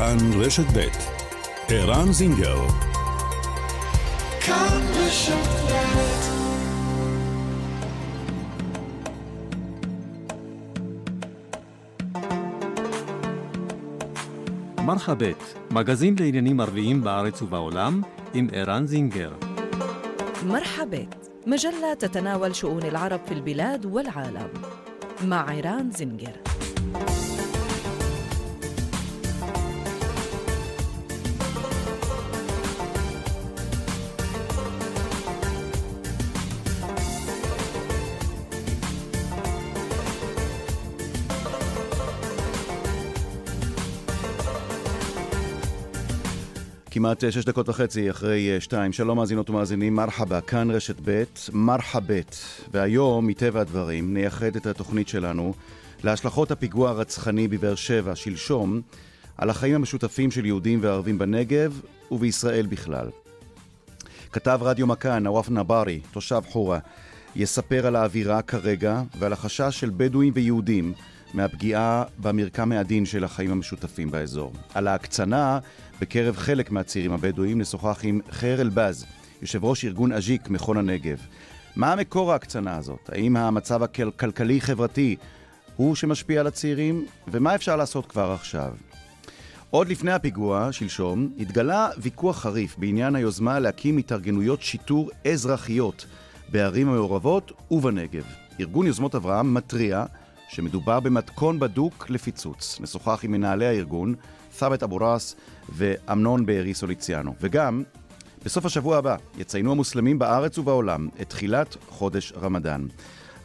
כאן רשת ב' ערן זינגר כאן רשת מרחבת, מגזין לעניינים ערביים בארץ ובעולם, עם ערן זינגר. مرحبت مجلة تتناول شؤون العرب في البلاد والعالم مع عيران زنجر כמעט אה, שש דקות וחצי אחרי אה, שתיים. שלום מאזינות ומאזינים, מרחבה, כאן רשת ב', מרחבת. והיום, מטבע הדברים, נייחד את התוכנית שלנו להשלכות הפיגוע הרצחני בבאר שבע שלשום על החיים המשותפים של יהודים וערבים בנגב ובישראל בכלל. כתב רדיו מכאן, נוואף נבארי, תושב חורה, יספר על האווירה כרגע ועל החשש של בדואים ויהודים מהפגיעה במרקם העדין של החיים המשותפים באזור. על ההקצנה בקרב חלק מהצעירים הבדואים נשוחח עם חיר אלבז, יושב ראש ארגון אג'יק, מכון הנגב. מה מקור ההקצנה הזאת? האם המצב הכלכלי-חברתי הוא שמשפיע על הצעירים? ומה אפשר לעשות כבר עכשיו? עוד לפני הפיגוע, שלשום, התגלה ויכוח חריף בעניין היוזמה להקים התארגנויות שיטור אזרחיות בערים המעורבות ובנגב. ארגון יוזמות אברהם מתריע שמדובר במתכון בדוק לפיצוץ. נשוחח עם מנהלי הארגון, ת'אבת אבו ראס ואמנון בארי סוליציאנו. וגם, בסוף השבוע הבא יציינו המוסלמים בארץ ובעולם את תחילת חודש רמדאן.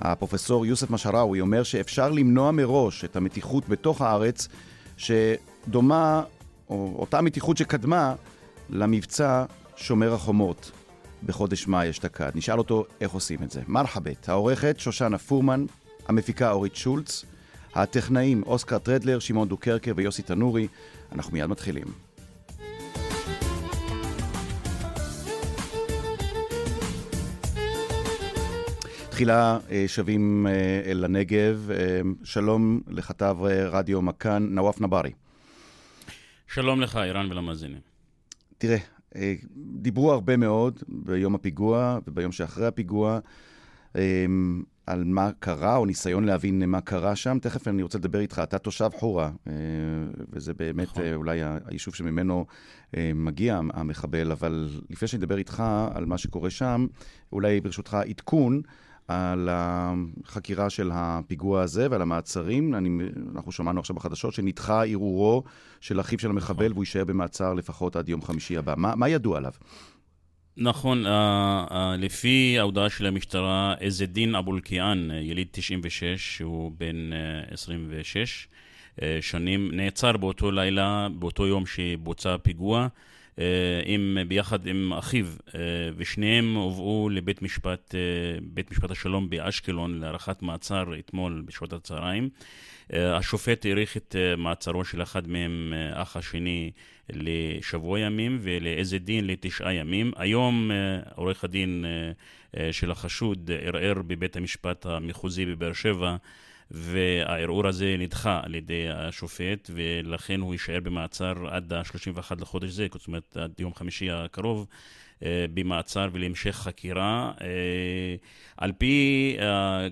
הפרופסור יוסף משהראוי אומר שאפשר למנוע מראש את המתיחות בתוך הארץ שדומה, או אותה מתיחות שקדמה למבצע שומר החומות בחודש מאי אשתקד. נשאל אותו איך עושים את זה. מרחבת, העורכת שושנה פורמן, המפיקה אורית שולץ, הטכנאים אוסקר טרדלר, שמעון דוקרקר ויוסי תנורי. אנחנו מיד מתחילים. תחילה אה, שבים אה, אל הנגב. אה, שלום לכתב רדיו מכאן, נוואף נבארי. שלום לך, איראן ולמאזינים. תראה, דיברו הרבה מאוד ביום הפיגוע וביום שאחרי הפיגוע. על מה קרה, או ניסיון להבין מה קרה שם. תכף אני רוצה לדבר איתך, אתה תושב חורה, אה, וזה באמת נכון. אה, אולי היישוב שממנו אה, מגיע המחבל, אבל לפני שאני אדבר איתך על מה שקורה שם, אולי ברשותך עדכון. על החקירה של הפיגוע הזה ועל המעצרים. אני, אנחנו שמענו עכשיו בחדשות שנדחה ערעורו של אחיו של המחבל, נכון. והוא יישאר במעצר לפחות עד יום חמישי הבא. מה, מה ידוע עליו? נכון, uh, uh, לפי ההודעה של המשטרה, עז א-דין אבו אלקיעאן, יליד 96, שהוא בן uh, 26 uh, שנים, נעצר באותו לילה, באותו יום שבוצע הפיגוע, uh, עם, ביחד עם אחיו, ושניהם הובאו לבית משפט, בית משפט השלום באשקלון להארכת מעצר אתמול בשעות הצהריים. Uh, השופט האריך את uh, מעצרו של אחד מהם, uh, אח השני, לשבוע ימים ולאיזה דין לתשעה ימים. היום אה, עורך הדין אה, אה, של החשוד ערער בבית המשפט המחוזי בבאר שבע והערעור הזה נדחה על ידי השופט ולכן הוא יישאר במעצר עד ה-31 לחודש זה, זאת אומרת עד יום חמישי הקרוב. במעצר ולהמשך חקירה. על פי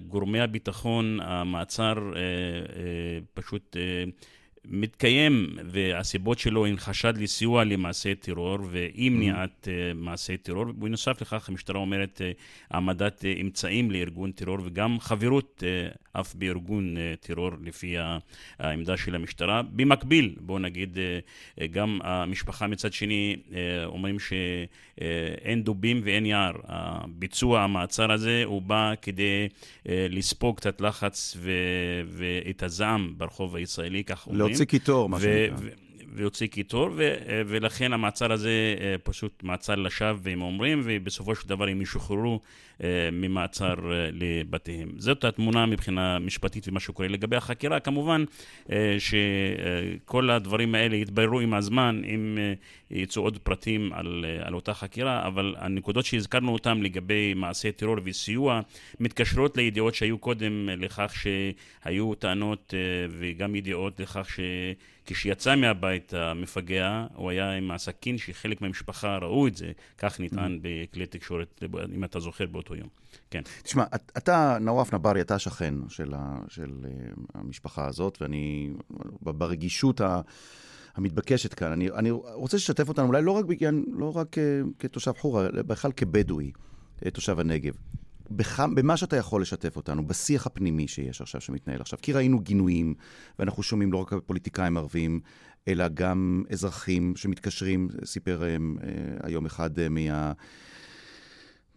גורמי הביטחון, המעצר פשוט מתקיים, והסיבות שלו הן חשד לסיוע למעשי טרור ואי מניעת mm-hmm. מעשי טרור. בנוסף לכך, המשטרה אומרת uh, העמדת uh, אמצעים לארגון טרור וגם חברות uh, אף בארגון טרור לפי העמדה של המשטרה. במקביל, בואו נגיד, גם המשפחה מצד שני אומרים שאין דובים ואין יער. ביצוע המעצר הזה הוא בא כדי לספוג קצת לחץ ו- ואת הזעם ברחוב הישראלי, כך אומרים. להוציא קיטור, מה שנקרא. ויוציא קיטור, ו- ולכן המעצר הזה אה, פשוט מעצר לשווא, הם אומרים, ובסופו של דבר הם ישוחררו אה, ממעצר אה, לבתיהם. זאת התמונה מבחינה משפטית ומה שקורה. לגבי החקירה, כמובן שכל הדברים האלה יתבררו עם הזמן, אם יצאו עוד פרטים על, על אותה חקירה, אבל הנקודות שהזכרנו אותן לגבי מעשי טרור וסיוע, מתקשרות לידיעות שהיו קודם לכך שהיו טענות וגם ידיעות לכך ש... כשיצא מהבית המפגע, הוא היה עם הסכין שחלק מהמשפחה ראו את זה, כך נטען בכלי תקשורת, אם אתה זוכר באותו יום. כן. תשמע, אתה, נואף נברי, אתה שכן של, ה, של uh, המשפחה הזאת, ואני, ברגישות ה... המתבקשת כאן, אני, אני רוצה לשתף אותנו, אולי לא רק, בגן, לא רק uh, כתושב חורה, אלא בכלל כבדואי, uh, תושב הנגב. בח... במה שאתה יכול לשתף אותנו, בשיח הפנימי שיש עכשיו, שמתנהל עכשיו. כי ראינו גינויים, ואנחנו שומעים לא רק פוליטיקאים ערבים, אלא גם אזרחים שמתקשרים, סיפר uh, היום אחד uh, מה...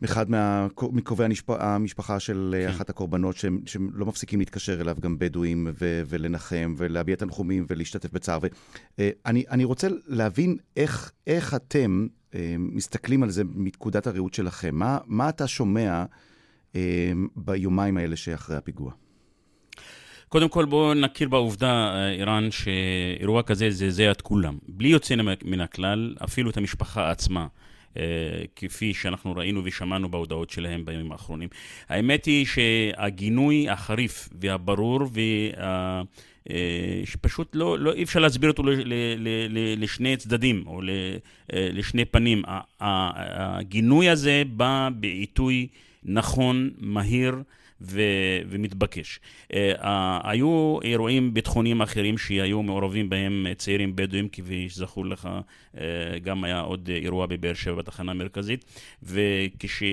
אחד מה, מקרובי המשפחה של כן. אחת הקורבנות, שהם, שהם לא מפסיקים להתקשר אליו, גם בדואים, ו, ולנחם, ולהביע תנחומים, ולהשתתף בצער. ואני אני רוצה להבין איך, איך אתם אה, מסתכלים על זה מנקודת הראות שלכם. מה, מה אתה שומע אה, ביומיים האלה שאחרי הפיגוע? קודם כל בואו נכיר בעובדה, איראן, שאירוע כזה זעזע את כולם. בלי יוצא מן הכלל, אפילו את המשפחה עצמה. אה, כפי שאנחנו ראינו ושמענו בהודעות שלהם בימים האחרונים. האמת היא שהגינוי החריף והברור וה... אה, שפשוט לא, לא, אי אפשר להסביר אותו ל, ל, ל, לשני צדדים או אה, לשני פנים. הגינוי הזה בא בעיתוי נכון, מהיר, ו, ומתבקש. Uh, היו אירועים ביטחוניים אחרים שהיו מעורבים בהם צעירים בדואים, כפי שזכור לך, uh, גם היה עוד אירוע בבאר שבע בתחנה המרכזית, וכש...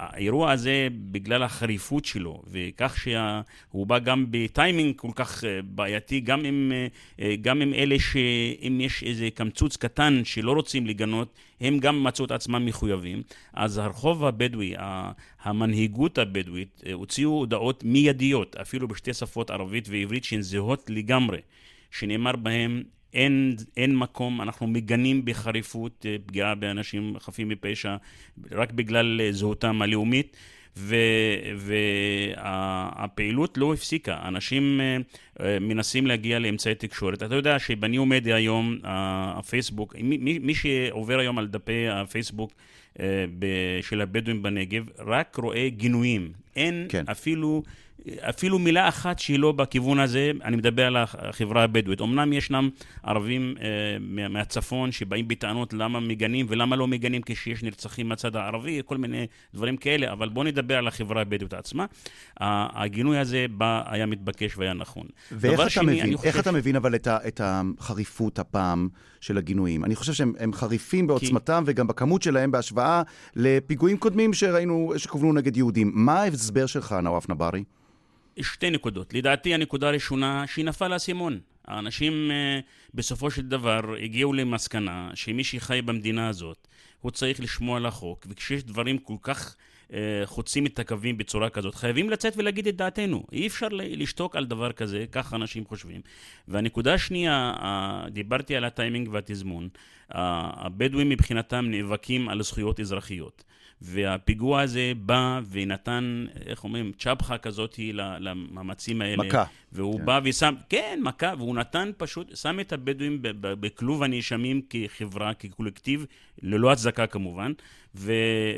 האירוע הזה, בגלל החריפות שלו, וכך שהוא בא גם בטיימינג כל כך אה, בעייתי, גם עם, אה, אה, גם עם אלה שאם יש איזה קמצוץ קטן שלא רוצים לגנות, הם גם מצאו את עצמם מחויבים. אז הרחוב הבדואי, המנהיגות הבדואית, הוציאו הודעות מיידיות, אפילו בשתי שפות ערבית ועברית שהן זהות לגמרי, שנאמר בהם אין, אין מקום, אנחנו מגנים בחריפות אה, פגיעה באנשים חפים מפשע רק בגלל אה, זהותם הלאומית. והפעילות וה, לא הפסיקה, אנשים uh, מנסים להגיע לאמצעי תקשורת. אתה יודע שבניו מדיה היום, הפייסבוק, מי, מי שעובר היום על דפי הפייסבוק של הבדואים בנגב, רק רואה גינויים. אין כן. אפילו... אפילו מילה אחת שהיא לא בכיוון הזה, אני מדבר על החברה הבדואית. אמנם ישנם ערבים אה, מהצפון שבאים בטענות למה מגנים ולמה לא מגנים כשיש נרצחים מהצד הערבי, כל מיני דברים כאלה, אבל בואו נדבר על החברה הבדואית עצמה. הגינוי הזה בא, היה מתבקש והיה נכון. ואיך אתה, שני, מבין, חושב... איך אתה מבין אבל את, ה, את החריפות הפעם של הגינויים? אני חושב שהם חריפים בעוצמתם כי... וגם בכמות שלהם בהשוואה לפיגועים קודמים שראינו, שכוונו נגד יהודים. מה ההסבר שלך, נואף נברי? שתי נקודות. לדעתי הנקודה הראשונה, שנפל האסימון. האנשים uh, בסופו של דבר הגיעו למסקנה שמי שחי במדינה הזאת, הוא צריך לשמוע לחוק, וכשיש דברים כל כך uh, חוצים את הקווים בצורה כזאת, חייבים לצאת ולהגיד את דעתנו. אי אפשר לשתוק על דבר כזה, ככה אנשים חושבים. והנקודה השנייה, דיברתי על הטיימינג והתזמון. הבדואים מבחינתם נאבקים על זכויות אזרחיות. והפיגוע הזה בא ונתן, איך אומרים, צ'פחה כזאת למאמצים האלה. מכה. והוא כן. בא ושם, כן, מכה, והוא נתן פשוט, שם את הבדואים בכלוב הנאשמים כחברה, כקולקטיב, ללא הצדקה כמובן, ו,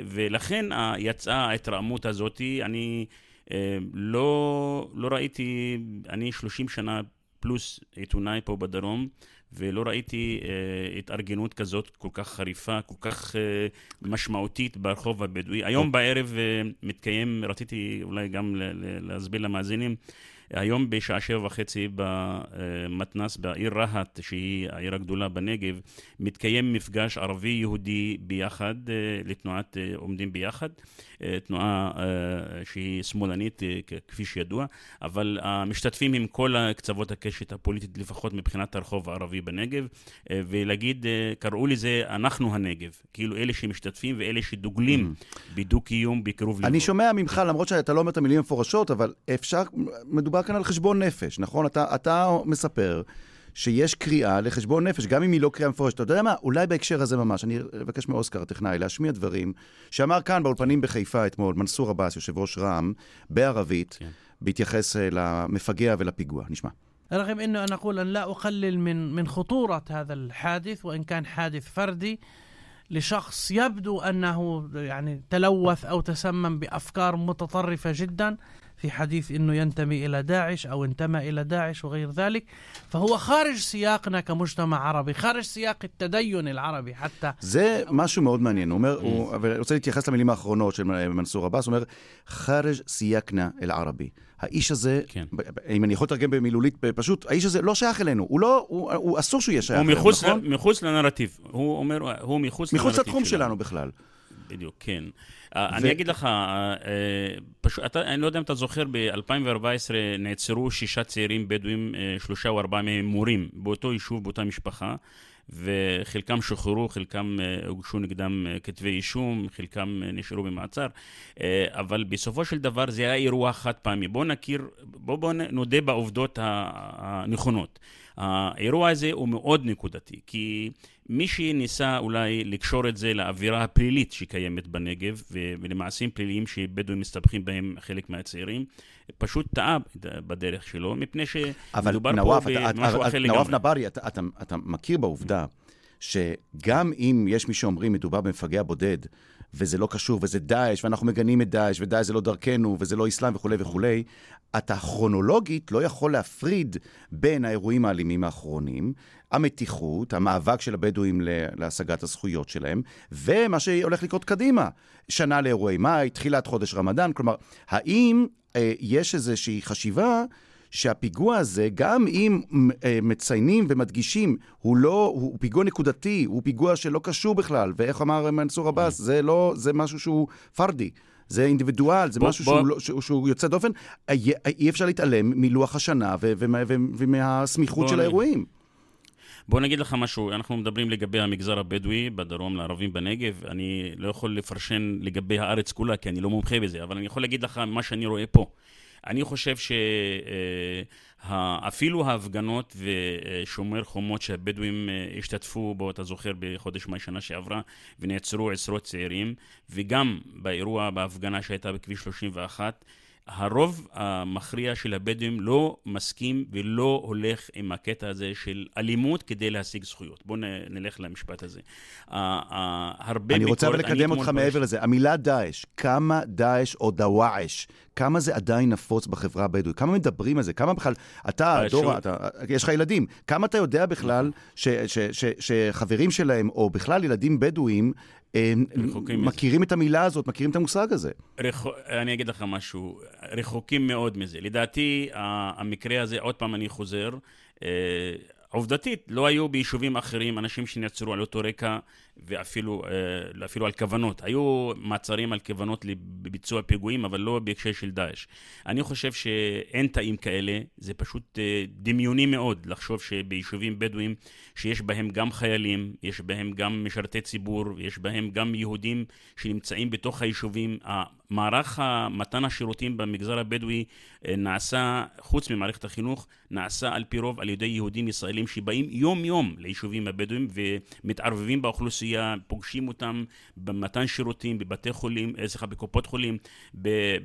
ולכן יצאה ההתרעמות הזאת. אני אה, לא, לא ראיתי, אני 30 שנה פלוס עיתונאי פה בדרום, ולא ראיתי אה, התארגנות כזאת כל כך חריפה, כל כך אה, משמעותית ברחוב הבדואי. היום בערב אה, מתקיים, רציתי אולי גם להסביר למאזינים, היום בשעה שבע וחצי במתנ"ס בעיר רהט, שהיא העיר הגדולה בנגב, מתקיים מפגש ערבי-יהודי ביחד, אה, לתנועת אה, עומדים ביחד, אה, תנועה שהיא שמאלנית, כפי שידוע, אבל המשתתפים עם כל קצוות הקשת הפוליטית, לפחות מבחינת הרחוב הערבי בנגב, ולהגיד, קראו לזה אנחנו הנגב, כאילו אלה שמשתתפים ואלה שדוגלים. בדו-קיום בקירוב לבוא. אני שומע ממך, למרות שאתה לא אומר את המילים המפורשות, אבל אפשר, מדובר מדובר כאן על חשבון נפש, נכון? אתה, אתה מספר שיש קריאה לחשבון נפש, גם אם היא לא קריאה מפורשת. אתה יודע מה? אולי בהקשר הזה ממש, אני אבקש מאוסקר הטכנאי להשמיע דברים שאמר כאן באולפנים בחיפה אתמול, מנסור עבאס, יושב ראש רע"מ, בערבית, כן. בהתייחס למפגע ולפיגוע. נשמע. رغم انه انا اقول ان لا اقلل من من خطوره هذا الحادث وان كان حادث فردي لشخص يبدو انه يعني تلوث او تسمم بافكار متطرفه جدا في حديث انه ينتمي الى داعش او انتمى الى داعش وغير ذلك فهو خارج سياقنا كمجتمع عربي خارج سياق التدين العربي حتى זה משהו מאוד מעניין. הוא אומר, הוא, אבל אני רוצה להתייחס למילים האחרונות של מנסור עבאס, הוא אומר, חארג' סייקנה אל-ערבי. האיש הזה, כן. ב- ב- אם אני יכול לתרגם במילולית, פשוט, האיש הזה לא שייך אלינו. הוא לא, הוא, הוא אסור שהוא יהיה שייך הוא אלינו, מחוץ, נכון? מחוץ לנרטיב. הוא אומר, הוא מחוץ מחוץ לנרטיב לתחום שלנו בכלל. בדיוק, כן. ו... אני אגיד לך, אה, פשוט, אתה, אני לא יודע אם אתה זוכר, ב-2014 נעצרו שישה צעירים בדואים, אה, שלושה או ארבעה מהם מורים, באותו יישוב, באותה משפחה, וחלקם שוחררו, חלקם אה, הוגשו נגדם אה, כתבי אישום, חלקם אה, נשארו במעצר, אה, אבל בסופו של דבר זה היה אירוע חד פעמי. בואו נכיר, בואו בוא נודה בעובדות הנכונות. האירוע הזה הוא מאוד נקודתי, כי מי שניסה אולי לקשור את זה לאווירה הפלילית שקיימת בנגב ולמעשים פליליים שבדואים מסתבכים בהם חלק מהצעירים, פשוט טעה בדרך שלו, מפני אבל שמדובר נוואף, פה במשהו אתה- אחר נוואף לגמרי. נברי, אתה- אתה- אתה מכיר בעובדה שגם אם יש מי שאומרים מדובר במפגע בודד, וזה לא קשור, וזה דאעש, ואנחנו מגנים את דאעש, ודאעש זה לא דרכנו, וזה לא אסלאם וכולי וכולי, אתה כרונולוגית לא יכול להפריד בין האירועים האלימים האחרונים, המתיחות, המאבק של הבדואים להשגת הזכויות שלהם, ומה שהולך לקרות קדימה. שנה לאירועי מאי, תחילת חודש רמדאן, כלומר, האם אה, יש איזושהי חשיבה שהפיגוע הזה, גם אם אה, מציינים ומדגישים, הוא לא, הוא פיגוע נקודתי, הוא פיגוע שלא קשור בכלל, ואיך אמר מנסור עבאס, זה לא, זה משהו שהוא פרדי. זה אינדיבידואל, זה בוא- משהו בוא- שהוא, לא, שהוא, שהוא יוצא דופן. אי, אי אפשר להתעלם מלוח השנה ו- ומה- ו- ומהסמיכות של האירועים. בוא נגיד לך משהו, אנחנו מדברים לגבי המגזר הבדואי בדרום לערבים בנגב, אני לא יכול לפרשן לגבי הארץ כולה, כי אני לא מומחה בזה, אבל אני יכול להגיד לך מה שאני רואה פה. אני חושב שאפילו ההפגנות ושומר חומות שהבדואים אה, השתתפו בו, אתה זוכר, בחודש מאי שנה שעברה, ונעצרו עשרות צעירים, וגם באירוע, בהפגנה שהייתה בכביש 31, הרוב המכריע של הבדואים לא מסכים ולא הולך עם הקטע הזה של אלימות כדי להשיג זכויות. בואו נלך למשפט הזה. הרבה אני רוצה אבל לקדם אותך מעבר לזה. המילה דאעש, כמה דאעש או דוואעש, כמה זה עדיין נפוץ בחברה הבדואית? כמה מדברים על זה? כמה בכלל, אתה, אה, שוב. אתה, יש לך ילדים, כמה אתה יודע בכלל ש, ש, ש, שחברים שלהם, או בכלל ילדים בדואים, רחוקים מזה. מכירים את המילה הזאת, מכירים את המושג הזה? רחו... אני אגיד לך משהו, רחוקים מאוד מזה. לדעתי, המקרה הזה, עוד פעם אני חוזר, אה, עובדתית, לא היו ביישובים אחרים אנשים שנעצרו על אותו רקע ואפילו אה, על כוונות. היו מעצרים על כוונות לביצוע פיגועים, אבל לא בהקשר של דאעש. אני חושב שאין תאים כאלה, זה פשוט אה, דמיוני מאוד לחשוב שביישובים בדואים, שיש בהם גם חיילים, יש בהם גם משרתי ציבור, יש בהם גם יהודים שנמצאים בתוך היישובים. מערך מתן השירותים במגזר הבדואי אה, נעשה, חוץ ממערכת החינוך, נעשה על פי רוב על ידי יהודים ישראלים שבאים יום-יום ליישובים הבדואים ומתערבבים באוכלוסייה, פוגשים אותם במתן שירותים, בבתי חולים, סליחה, בקופות חולים,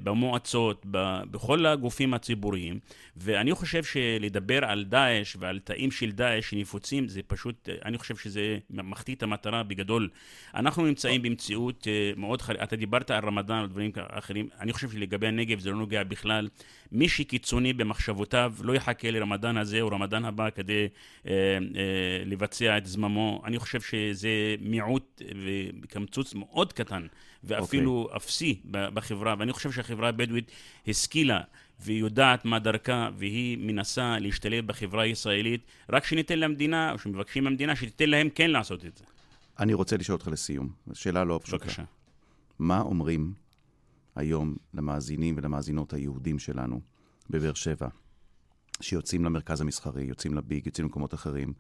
במועצות, בכל הגופים הציבוריים. ואני חושב שלדבר על דאעש ועל תאים של דאעש שנפוצים, זה פשוט, אני חושב שזה מחטיא את המטרה בגדול. אנחנו נמצאים במציאות אה, מאוד חריגה, אתה דיברת על רמדאן ודברים אחרים, אני חושב שלגבי הנגב זה לא נוגע בכלל. מי שקיצוני במחשבותיו לא יחכה לרמדאן הזה או רמדאן הבא כדי אה, אה, לבצע את זממו. אני חושב שזה מיעוט וקמצוץ מאוד קטן ואפילו okay. אפסי בחברה, ואני חושב שהחברה הבדואית השכילה ויודעת מה דרכה, והיא מנסה להשתלב בחברה הישראלית, רק שניתן למדינה, או שמבקשים מהמדינה, שתיתן להם כן לעשות את זה. אני רוצה לשאול אותך לסיום, שאלה לא פשוטה. בבקשה. מה אומרים היום למאזינים ולמאזינות היהודים שלנו בבאר שבע, שיוצאים למרכז המסחרי, יוצאים לביג, יוצאים למקומות אחרים,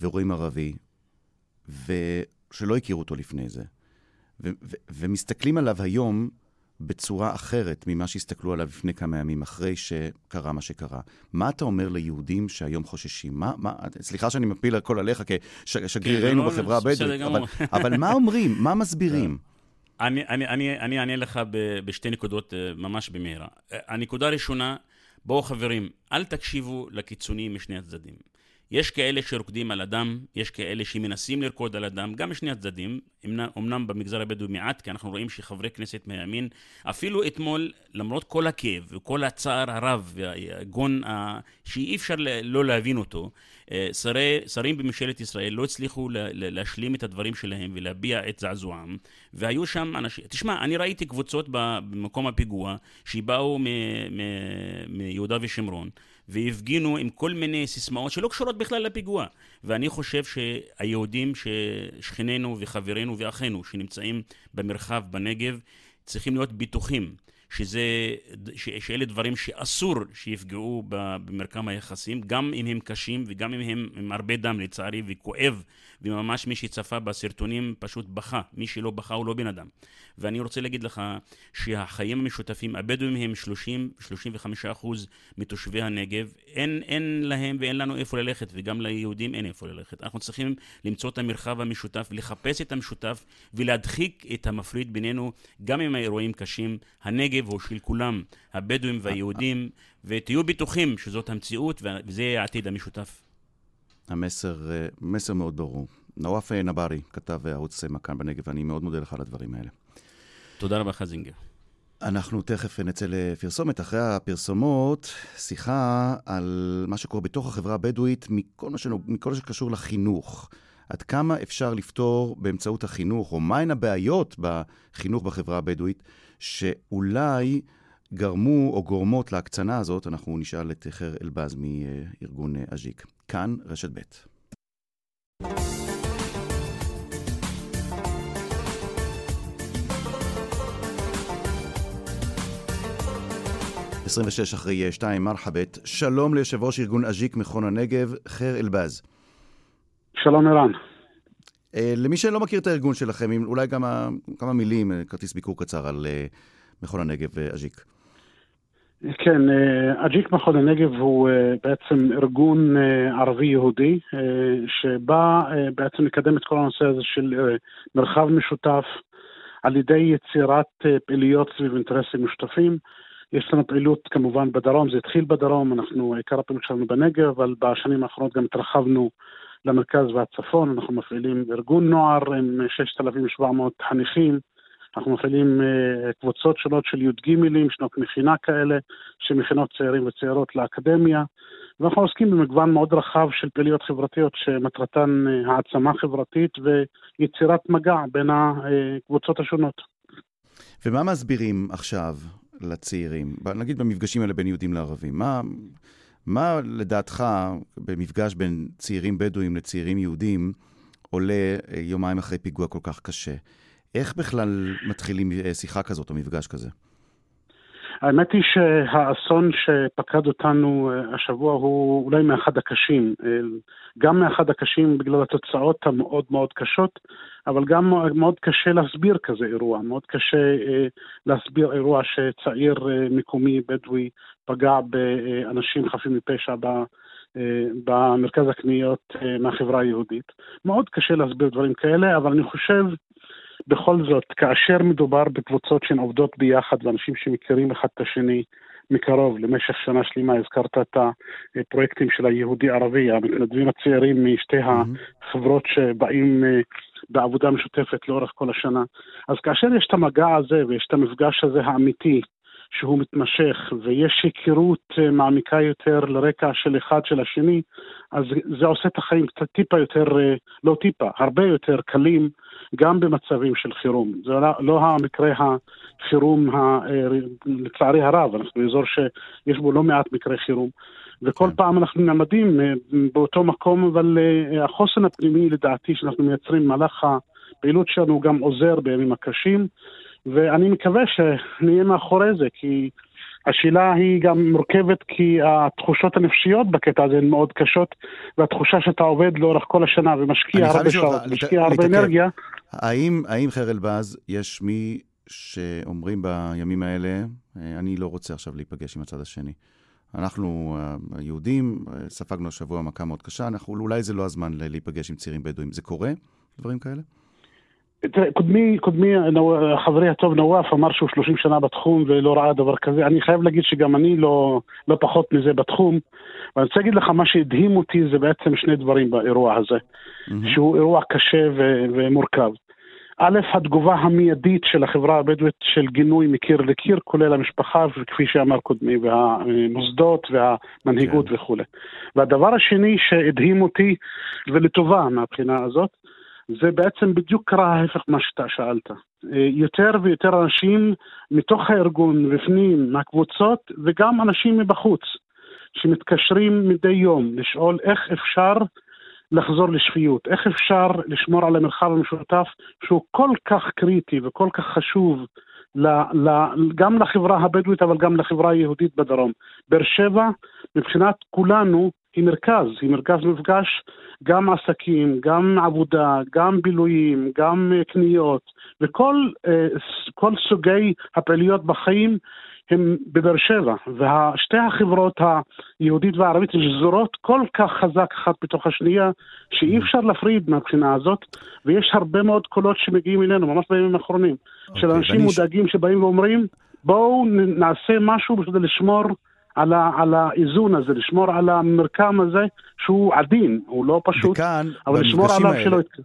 ורואים ערבי, ושלא הכירו אותו לפני זה, ו- ו- ומסתכלים עליו היום בצורה אחרת ממה שהסתכלו עליו לפני כמה ימים, אחרי שקרה מה שקרה. מה אתה אומר ליהודים שהיום חוששים? מה, מה, סליחה שאני מפיל הכל עליך כשגרירנו כן, בחברה הבדואית, אבל, אבל מה אומרים? מה מסבירים? אני, אני, אני, אני אענה לך ב, בשתי נקודות ממש במהרה. הנקודה הראשונה, בואו חברים, אל תקשיבו לקיצוניים משני הצדדים. יש כאלה שרוקדים על הדם, יש כאלה שמנסים לרקוד על הדם, גם משני הצדדים, אמנם במגזר הבדואי מעט, כי אנחנו רואים שחברי כנסת מהימין, אפילו אתמול, למרות כל הכאב וכל הצער הרב והגון שאי אפשר לא להבין אותו, אה, שרי, שרים בממשלת ישראל לא הצליחו להשלים את הדברים שלהם ולהביע את זעזועם, והיו שם אנשים, תשמע, אני ראיתי קבוצות במקום הפיגוע שבאו מיהודה ושומרון. והפגינו עם כל מיני סיסמאות שלא קשורות בכלל לפיגוע. ואני חושב שהיהודים, שכנינו וחברינו ואחינו שנמצאים במרחב בנגב, צריכים להיות בטוחים שזה, שאלה דברים שאסור שיפגעו במרקם היחסים, גם אם הם קשים וגם אם הם עם הרבה דם לצערי וכואב, וממש מי שצפה בסרטונים פשוט בכה, מי שלא בכה הוא לא בן אדם. ואני רוצה להגיד לך שהחיים המשותפים, הבדואים הם 30-35 אחוז מתושבי הנגב, אין, אין להם ואין לנו איפה ללכת, וגם ליהודים אין איפה ללכת. אנחנו צריכים למצוא את המרחב המשותף, לחפש את המשותף ולהדחיק את המפריד בינינו, גם אם האירועים קשים. הנגב הוא של כולם, הבדואים והיהודים, ותהיו בטוחים שזאת המציאות וזה העתיד המשותף. המסר, אה, מסר מאוד ברור. נואף נברי, כתב ערוץ מכאן בנגב, ואני מאוד מודה לך על הדברים האלה. תודה רבה חזינגר. אנחנו תכף נצא לפרסומת. אחרי הפרסומות, שיחה על מה שקורה בתוך החברה הבדואית מכל מה, שנוג... מכל מה שקשור לחינוך. עד כמה אפשר לפתור באמצעות החינוך, או מהן הבעיות בחינוך בחברה הבדואית, שאולי גרמו או גורמות להקצנה הזאת, אנחנו נשאל את חר אלבז מארגון אג'יק. כאן רשת ב'. 26 אחרי 2, מרחאבית. שלום ליושב ראש ארגון אג'יק מכון הנגב, ח'יר אלבאז. שלום ערן. אה, למי שלא מכיר את הארגון שלכם, אולי גם כמה מילים, אה, כרטיס ביקור קצר על אה, מכון הנגב ואג'יק. כן, אג'יק מכון הנגב הוא בעצם ארגון ערבי-יהודי שבא בעצם לקדם את כל הנושא הזה של מרחב משותף על ידי יצירת פעילויות סביב אינטרסים משותפים. יש לנו פעילות כמובן בדרום, זה התחיל בדרום, אנחנו, עיקר הפעילות שלנו בנגב, אבל בשנים האחרונות גם התרחבנו למרכז והצפון, אנחנו מפעילים ארגון נוער עם 6,700 חניכים, אנחנו מפעילים uh, קבוצות שונות של י"ג, שנות מכינה כאלה, שמכינות צעירים וצעירות לאקדמיה, ואנחנו עוסקים במגוון מאוד רחב של פעילויות חברתיות שמטרתן uh, העצמה חברתית ויצירת מגע בין הקבוצות השונות. ומה מסבירים עכשיו לצעירים, נגיד במפגשים האלה בין יהודים לערבים? מה, מה לדעתך במפגש בין צעירים בדואים לצעירים יהודים עולה אה, יומיים אחרי פיגוע כל כך קשה? איך בכלל מתחילים אה, שיחה כזאת או מפגש כזה? האמת היא שהאסון שפקד אותנו אה, השבוע הוא אולי מאחד הקשים. גם מאחד הקשים בגלל התוצאות המאוד מאוד קשות, אבל גם מאוד קשה להסביר כזה אירוע, מאוד קשה אה, להסביר אירוע שצעיר אה, מקומי בדואי פגע באנשים חפים מפשע ב, אה, במרכז הקניות אה, מהחברה היהודית. מאוד קשה להסביר דברים כאלה, אבל אני חושב בכל זאת, כאשר מדובר בקבוצות שהן עובדות ביחד ואנשים שמכירים אחד את השני, מקרוב למשך שנה שלמה, הזכרת את הפרויקטים של היהודי-ערבי, המתנדבים הצעירים משתי החברות שבאים אה, בעבודה משותפת לאורך כל השנה. אז כאשר יש את המגע הזה ויש את המפגש הזה האמיתי, שהוא מתמשך ויש היכרות אה, מעמיקה יותר לרקע של אחד של השני, אז זה עושה את החיים קצת טיפה יותר, אה, לא טיפה, הרבה יותר קלים גם במצבים של חירום. זה לא, לא המקרה החירום, ה, אה, לצערי הרב, אנחנו באזור שיש בו לא מעט מקרי חירום. וכל כן. פעם אנחנו נעמדים באותו מקום, אבל החוסן הפנימי לדעתי שאנחנו מייצרים במהלך הפעילות שלנו גם עוזר בימים הקשים. ואני מקווה שנהיה מאחורי זה, כי השאלה היא גם מורכבת כי התחושות הנפשיות בקטע הזה הן מאוד קשות, והתחושה שאתה עובד לאורך כל השנה ומשקיע הרבה שעות, משקיע הרבה אנרגיה. האם, האם חר אלבז, יש מי שאומרים בימים האלה, אני לא רוצה עכשיו להיפגש עם הצד השני. אנחנו היהודים, ספגנו השבוע מכה מאוד קשה, אנחנו, אולי זה לא הזמן להיפגש עם צעירים בדואים. זה קורה? דברים כאלה? תראה, קודמי, קודמי, חברי הטוב נואף אמר שהוא 30 שנה בתחום ולא ראה דבר כזה. אני חייב להגיד שגם אני לא, לא פחות מזה בתחום. ואני רוצה להגיד לך, מה שהדהים אותי זה בעצם שני דברים באירוע הזה, שהוא אירוע קשה ו- ומורכב. א', התגובה המיידית של החברה הבדואית של גינוי מקיר לקיר, כולל המשפחה, וכפי שאמר קודמי, והמוסדות והמנהיגות כן. וכולי. והדבר השני שהדהים אותי, ולטובה מהבחינה הזאת, זה בעצם בדיוק קרה ההפך ממה שאתה שאלת. אה, יותר ויותר אנשים מתוך הארגון, בפנים, מהקבוצות, וגם אנשים מבחוץ, שמתקשרים מדי יום לשאול איך אפשר לחזור לשפיות, איך אפשר לשמור על המרחב המשותף שהוא כל כך קריטי וכל כך חשוב ל, ל, גם לחברה הבדואית אבל גם לחברה היהודית בדרום. באר שבע, מבחינת כולנו, היא מרכז, היא מרכז מפגש, גם עסקים, גם עבודה, גם בילויים, גם אה, קניות, וכל אה, סוגי הפעילויות בחיים הם בבאר שבע, ושתי החברות היהודית והערבית שזורות כל כך חזק אחת בתוך השנייה, שאי אפשר להפריד מהבחינה הזאת, ויש הרבה מאוד קולות שמגיעים אלינו, ממש בימים האחרונים, של אוקיי, אנשים ואני מודאגים שבאים ואומרים, בואו נעשה משהו בשביל לשמור על, ה, על האיזון הזה, לשמור על המרקם הזה, שהוא עדין, הוא לא פשוט, וכאן, אבל לשמור עליו האלה, שלא יתקז.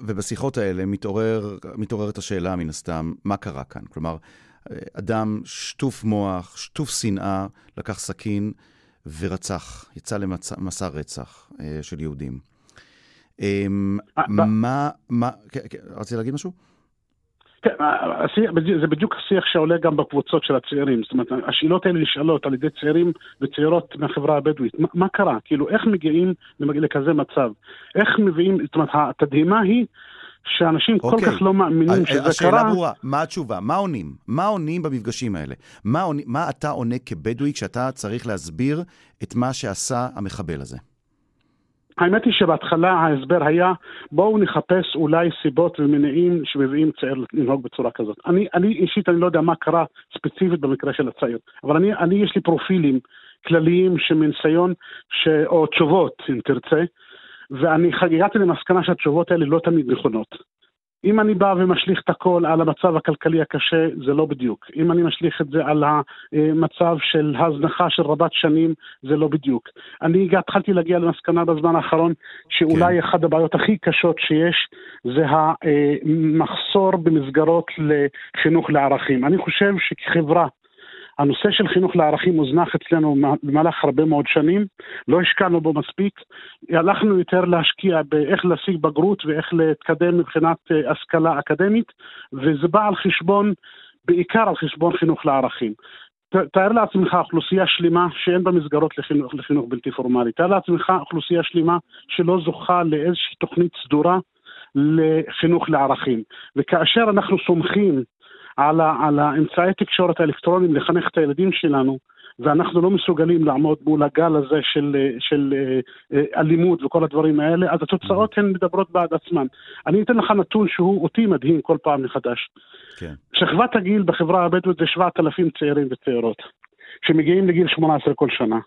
ובשיחות האלה מתעורר, מתעוררת השאלה מן הסתם, מה קרה כאן? כלומר, אדם שטוף מוח, שטוף שנאה, לקח סכין ורצח, יצא למסע רצח אה, של יהודים. אמ, אה, מה, מה, כן, כן, רצית להגיד משהו? כן, זה בדיוק השיח שעולה גם בקבוצות של הצעירים. זאת אומרת, השאלות האלה נשאלות על ידי צעירים וצעירות מהחברה הבדואית. מה, מה קרה? כאילו, איך מגיעים לכזה מצב? איך מביאים, זאת אומרת, התדהימה היא שאנשים כל אוקיי. כך לא מאמינים ה- שזה השאלה קרה. ברורה, מה התשובה? מה עונים? מה עונים במפגשים האלה? מה, עונים, מה אתה עונה כבדואי כשאתה צריך להסביר את מה שעשה המחבל הזה? האמת היא שבהתחלה ההסבר היה, בואו נחפש אולי סיבות ומניעים שמביאים צעיר לנהוג בצורה כזאת. אני, אני אישית, אני לא יודע מה קרה ספציפית במקרה של הצעיר, אבל אני, אני יש לי פרופילים כלליים שמניסיון, ש... או תשובות, אם תרצה, ואני הגעתי למסקנה שהתשובות האלה לא תמיד נכונות. אם אני בא ומשליך את הכל על המצב הכלכלי הקשה, זה לא בדיוק. אם אני משליך את זה על המצב של הזנחה של רבת שנים, זה לא בדיוק. אני התחלתי להגיע למסקנה בזמן האחרון, שאולי כן. אחת הבעיות הכי קשות שיש, זה המחסור במסגרות לחינוך לערכים. אני חושב שכחברה, הנושא של חינוך לערכים הוזנח אצלנו במהלך הרבה מאוד שנים, לא השקענו בו מספיק, הלכנו יותר להשקיע באיך להשיג בגרות ואיך להתקדם מבחינת אה, השכלה אקדמית, וזה בא על חשבון, בעיקר על חשבון חינוך לערכים. תאר לעצמך אוכלוסייה שלמה שאין בה מסגרות לחינוך, לחינוך בלתי פורמלי. תאר לעצמך אוכלוסייה שלמה שלא זוכה לאיזושהי תוכנית סדורה לחינוך לערכים. וכאשר אנחנו סומכים על, ה, על האמצעי תקשורת האלקטרוניים לחנך את הילדים שלנו, ואנחנו לא מסוגלים לעמוד מול הגל הזה של, אה, של אה, אה, אלימות וכל הדברים האלה, אז התוצאות הן מדברות בעד עצמן. אני אתן לך נתון שהוא אותי מדהים כל פעם מחדש. כן. שכבת הגיל בחברה הבדואית זה 7,000 צעירים וצעירות, שמגיעים לגיל 18 כל שנה.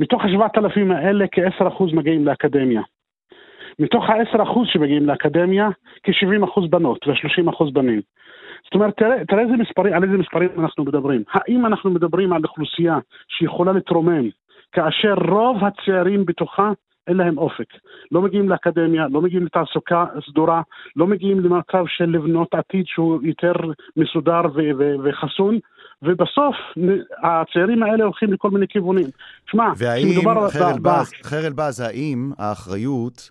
מתוך ה-7,000 האלה כ-10% מגיעים לאקדמיה. מתוך ה-10% שמגיעים לאקדמיה, כ-70% בנות ו-30% בנים. זאת אומרת, תראה, תראה איזה מספרים, על איזה מספרים אנחנו מדברים. האם אנחנו מדברים על אוכלוסייה שיכולה להתרומם, כאשר רוב הצעירים בתוכה אין להם אופק. לא מגיעים לאקדמיה, לא מגיעים לתעסוקה סדורה, לא מגיעים למצב של לבנות עתיד שהוא יותר מסודר ו- ו- וחסון, ובסוף הצעירים האלה הולכים לכל מיני כיוונים. שמע, והאם, כשמדובר חיר ב- אלבז, חיר אלבז, האם האחריות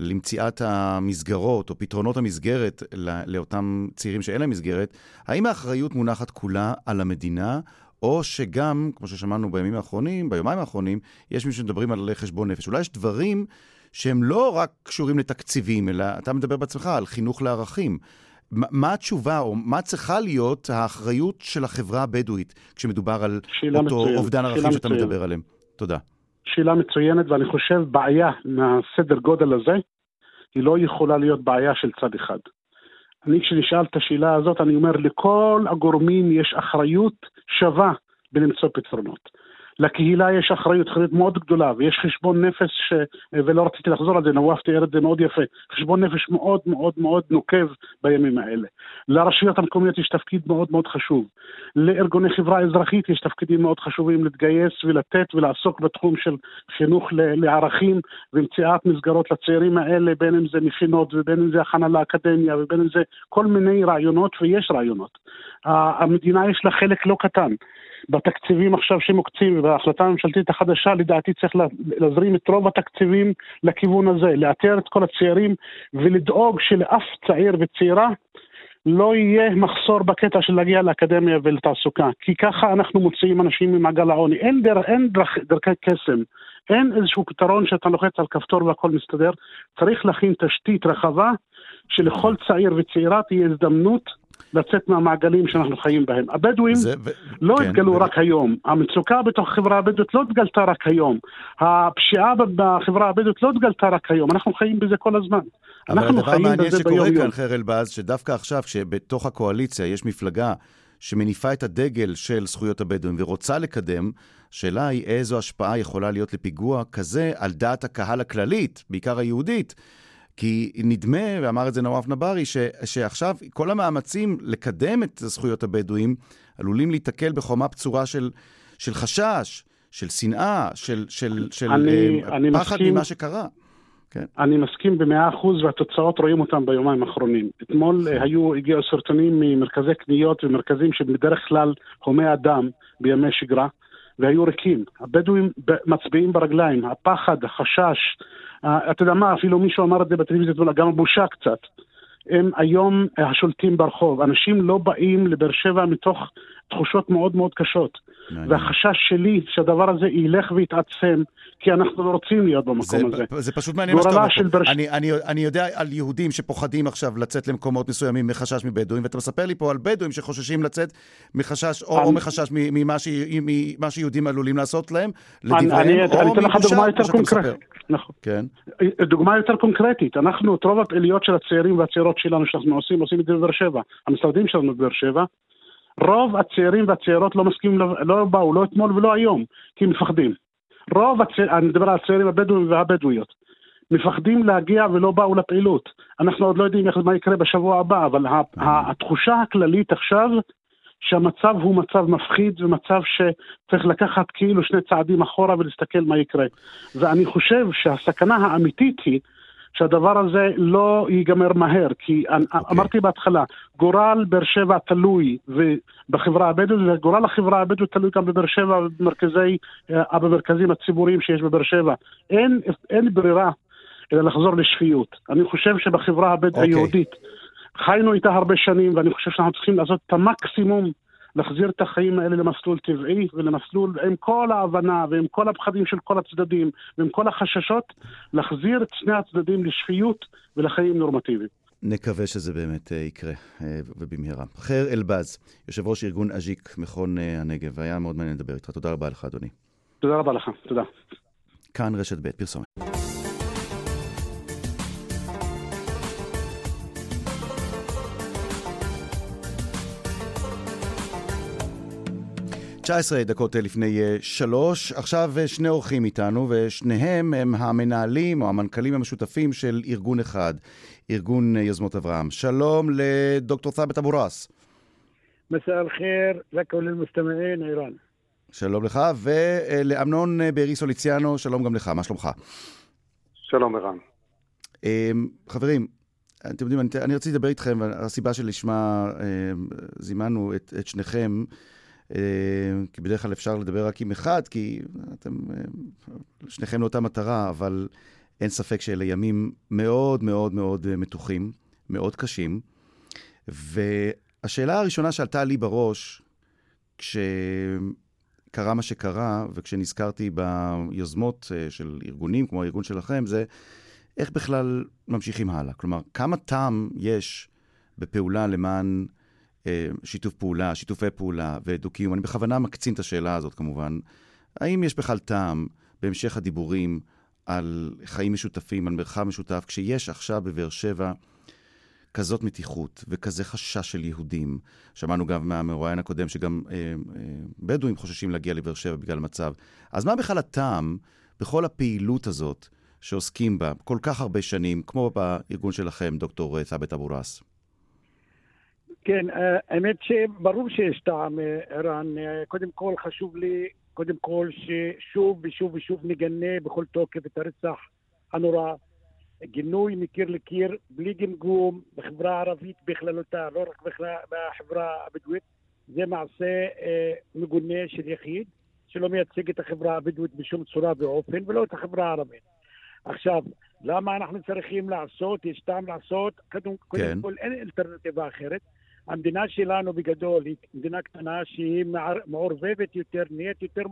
למציאת המסגרות או פתרונות המסגרת ל- לאותם צעירים שאין להם מסגרת, האם האחריות מונחת כולה על המדינה, או שגם, כמו ששמענו בימים האחרונים, ביומיים האחרונים, יש מי שמדברים על חשבון נפש. אולי יש דברים שהם לא רק קשורים לתקציבים, אלא אתה מדבר בעצמך על חינוך לערכים. מה- התשובה, או מה צריכה להיות האחריות של החברה הבדואית כשמדובר על אותו מצוינת, אובדן ערכים שאתה. מדבר עליהם? תודה. שאלה מצוינת, ואני חושב בעיה מהסדר גודל הזה, היא לא יכולה להיות בעיה של צד אחד. אני כשנשאל את השאלה הזאת, אני אומר, לכל הגורמים יש אחריות שווה בלמצוא פתרונות. לקהילה יש אחריות, אחריות מאוד גדולה, ויש חשבון נפש, ש... ולא רציתי לחזור על זה, נוואף תיאר את זה מאוד יפה, חשבון נפש מאוד מאוד מאוד נוקב בימים האלה. לרשויות המקומיות יש תפקיד מאוד מאוד חשוב. לארגוני חברה אזרחית יש תפקידים מאוד חשובים להתגייס ולתת ולעסוק בתחום של חינוך לערכים ומציאת מסגרות לצעירים האלה, בין אם זה מכינות ובין אם זה הכנה לאקדמיה ובין אם זה כל מיני רעיונות, ויש רעיונות. המדינה יש לה חלק לא קטן. בתקציבים עכשיו שמוקצים ובהחלטה הממשלתית החדשה, לדעתי צריך להזרים את רוב התקציבים לכיוון הזה, לאתר את כל הצעירים ולדאוג שלאף צעיר וצעירה לא יהיה מחסור בקטע של להגיע לאקדמיה ולתעסוקה, כי ככה אנחנו מוציאים אנשים ממעגל העוני. אין, דר, אין דרכ, דרכי קסם, אין איזשהו פתרון שאתה לוחץ על כפתור והכל מסתדר. צריך להכין תשתית רחבה שלכל צעיר וצעירה תהיה הזדמנות לצאת מהמעגלים שאנחנו חיים בהם. הבדואים זה. לא כן, התגלו ו... רק היום, המצוקה בתוך החברה הבדואית לא התגלתה רק היום, הפשיעה בחברה הבדואית לא התגלתה רק היום, אנחנו חיים בזה כל הזמן. אבל הדבר המעניין שקורה כאן, חר אלבז, שדווקא עכשיו, כשבתוך הקואליציה יש מפלגה שמניפה את הדגל של זכויות הבדואים ורוצה לקדם, השאלה היא איזו השפעה יכולה להיות לפיגוע כזה על דעת הקהל הכללית, בעיקר היהודית. כי נדמה, ואמר את זה נואף נברי, ש, שעכשיו כל המאמצים לקדם את זכויות הבדואים עלולים להיתקל בחומה בצורה של, של חשש, של שנאה, של, של, של אני, uh, אני פחד מסכים, ממה שקרה. כן. אני מסכים במאה אחוז, והתוצאות רואים אותן ביומיים האחרונים. אתמול uh, היו, הגיעו סרטונים ממרכזי קניות ומרכזים שבדרך כלל הומי אדם בימי שגרה, והיו ריקים. הבדואים מצביעים ברגליים, הפחד, החשש, אה, אתה יודע מה, אפילו מישהו אמר את זה בטלוויזיה, גם הבושה קצת. הם היום השולטים ברחוב. אנשים לא באים לבאר שבע מתוך תחושות מאוד מאוד קשות. והחשש שלי שהדבר הזה ילך ויתעצם, כי אנחנו לא רוצים להיות במקום זה, הזה. זה פשוט מעניין מה שאתה אומר פה. ברש... אני, אני, אני יודע על יהודים שפוחדים עכשיו לצאת למקומות מסוימים מחשש מבדואים, ואתה מספר לי פה על בדואים שחוששים לצאת מחשש, או, אני... או מחשש ממה, ש... ממה שיהודים עלולים לעשות להם, לדבריהם, אני, או אני אתן לך דוגמה יותר קונקרטית. נכון. כן. דוגמה יותר קונקרטית, אנחנו את רוב הפעילויות של הצעירים והצעירות שלנו שאנחנו עושים, עושים את זה בבאר שבע. המשרדים שלנו בבאר שבע, רוב הצעירים והצעירות לא מסכימים, לא באו, לא אתמול ולא היום, כי הם מפחדים. רוב הצעירים, אני מדבר על הצעירים הבדואים והבדואיות, מפחדים להגיע ולא באו לפעילות. אנחנו עוד לא יודעים איך, מה יקרה בשבוע הבא, אבל התחושה הכללית עכשיו, שהמצב הוא מצב מפחיד ומצב שצריך לקחת כאילו שני צעדים אחורה ולהסתכל מה יקרה. ואני חושב שהסכנה האמיתית היא שהדבר הזה לא ייגמר מהר, כי okay. אוקיי. אמרתי בהתחלה, גורל באר שבע תלוי בחברה הבדואית, וגורל החברה הבדואית תלוי גם בבאר שבע ובמרכזי, אה, במרכזים הציבוריים שיש בבאר שבע. אין, אין ברירה אלא לחזור לשפיות. אני חושב שבחברה הבדואית okay. אוקיי. היהודית, חיינו איתה הרבה שנים, ואני חושב שאנחנו צריכים לעשות את המקסימום להחזיר את החיים האלה למסלול טבעי ולמסלול עם כל ההבנה ועם כל הפחדים של כל הצדדים ועם כל החששות, להחזיר את שני הצדדים לשפיות ולחיים נורמטיביים. נקווה שזה באמת uh, יקרה, uh, ובמהרה. חיר אלבז, יושב ראש ארגון אג'יק, מכון uh, הנגב, היה מאוד מעניין לדבר איתך. תודה רבה לך, אדוני. תודה רבה לך, תודה. כאן רשת ב', פרסומת. 19 דקות אה, לפני אה, שלוש, עכשיו אה, שני אורחים איתנו, ושניהם הם המנהלים או המנכ"לים המשותפים של ארגון אחד, ארגון יוזמות אברהם. שלום לדוקטור ת'אבת אבו ראס. מסע אל-חיר לכול מסתמעין, איראן. שלום לך, ולאמנון בארי סוליציאנו, שלום גם לך, מה שלומך? שלום ערן. חברים, אתם יודעים, אני, אני רציתי לדבר איתכם, והסיבה שלשמה זימנו את, את שניכם, כי בדרך כלל אפשר לדבר רק עם אחד, כי אתם, אה, שניכם לאותה מטרה, אבל אין ספק שאלה ימים מאוד מאוד מאוד אה, מתוחים, מאוד קשים. והשאלה הראשונה שעלתה לי בראש, כשקרה מה שקרה, וכשנזכרתי ביוזמות של ארגונים, כמו הארגון שלכם, זה איך בכלל ממשיכים הלאה. כלומר, כמה טעם יש בפעולה למען אה, שיתוף פעולה, שיתופי פעולה ודו-קיום. אני בכוונה מקצין את השאלה הזאת כמובן. האם יש בכלל טעם בהמשך הדיבורים על חיים משותפים, על מרחב משותף, כשיש עכשיו בבאר שבע כזאת מתיחות וכזה חשש של יהודים, שמענו גם מהמרואיין הקודם שגם אה, אה, בדואים חוששים להגיע לבאר שבע בגלל המצב, אז מה בכלל הטעם בכל הפעילות הזאת שעוסקים בה כל כך הרבה שנים, כמו בארגון שלכם, דוקטור ת'אבת אבו ראס? כן, אה, האמת שברור שיש טעם, אה, ערן. אה, קודם כל חשוב לי, קודם כל ששוב ושוב ושוב נגנה בכל תוקף את הרצח הנורא. גינוי מקיר לקיר, בלי גמגום, בחברה הערבית בכללותה, לא רק בחברה הבדואית. זה מעשה אה, מגונה של יחיד, שלא מייצג את החברה הבדואית בשום צורה ואופן, ולא את החברה הערבית. עכשיו, למה אנחנו צריכים לעשות, יש טעם לעשות, קודם, כן. קודם כל אין אלטרנטיבה אחרת. המדינה שלנו בגדול היא מדינה קטנה שהיא מעורבבת יותר, נהיית יותר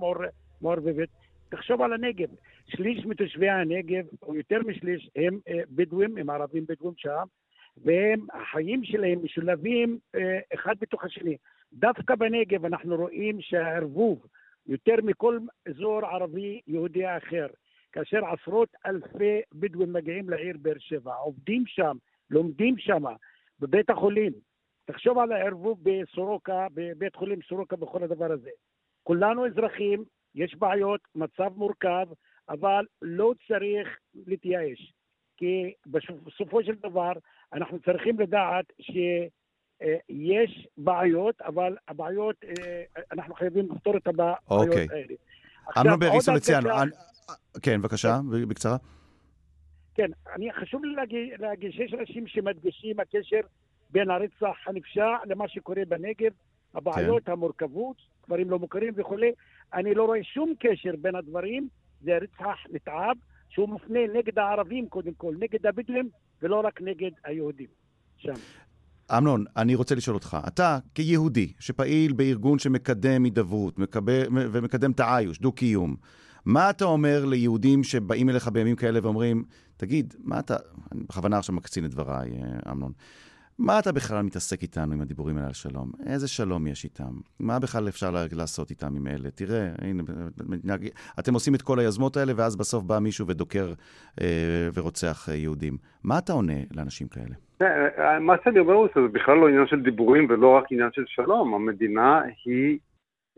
מעורבבת. תחשוב על הנגב, שליש מתושבי הנגב, או יותר משליש, הם אה, בדואים, הם ערבים בדואים שם, והם, החיים שלהם משולבים אה, אחד בתוך השני. דווקא בנגב אנחנו רואים שהערבוב יותר מכל אזור ערבי יהודי אחר, כאשר עשרות אלפי בדואים מגיעים לעיר באר שבע, עובדים שם, לומדים שם, בבית החולים, תחשוב על הערבוב בסורוקה, בבית חולים סורוקה, בכל הדבר הזה. כולנו אזרחים, יש בעיות, מצב מורכב, אבל לא צריך להתייאש. כי בסופו של דבר אנחנו צריכים לדעת שיש בעיות, אבל הבעיות, אה, אנחנו חייבים לפתור את הבעיות אוקיי. האלה. אמנון בריסו לציאנו, כן, בבקשה, בקצרה. כן, אני, חשוב לי להגיד, להגיד שיש אנשים שמדגישים הקשר בין הרצח הנפשע למה שקורה בנגב, הבעיות, כן. המורכבות, דברים לא מוכרים וכולי. אני לא רואה שום קשר בין הדברים, זה רצח נתעב, שהוא מופנה נגד הערבים קודם כל, נגד הבדואים, ולא רק נגד היהודים שם. אמנון, אני רוצה לשאול אותך, אתה כיהודי שפעיל בארגון שמקדם הידברות מקבל, ומקדם את האיוש, דו-קיום, מה אתה אומר ליהודים שבאים אליך בימים כאלה ואומרים, תגיד, מה אתה, אני בכוונה עכשיו מקצין את דבריי, אה, אמנון, מה אתה בכלל מתעסק איתנו עם הדיבורים האלה על שלום? איזה שלום יש איתם? מה בכלל אפשר לעשות איתם עם אלה? תראה, הנה, אתם עושים את כל היוזמות האלה, ואז בסוף בא מישהו ודוקר אה, ורוצח אה, יהודים. מה אתה עונה לאנשים כאלה? אה, מה שאני אומר הוא שזה בכלל לא עניין של דיבורים ולא רק עניין של שלום. המדינה היא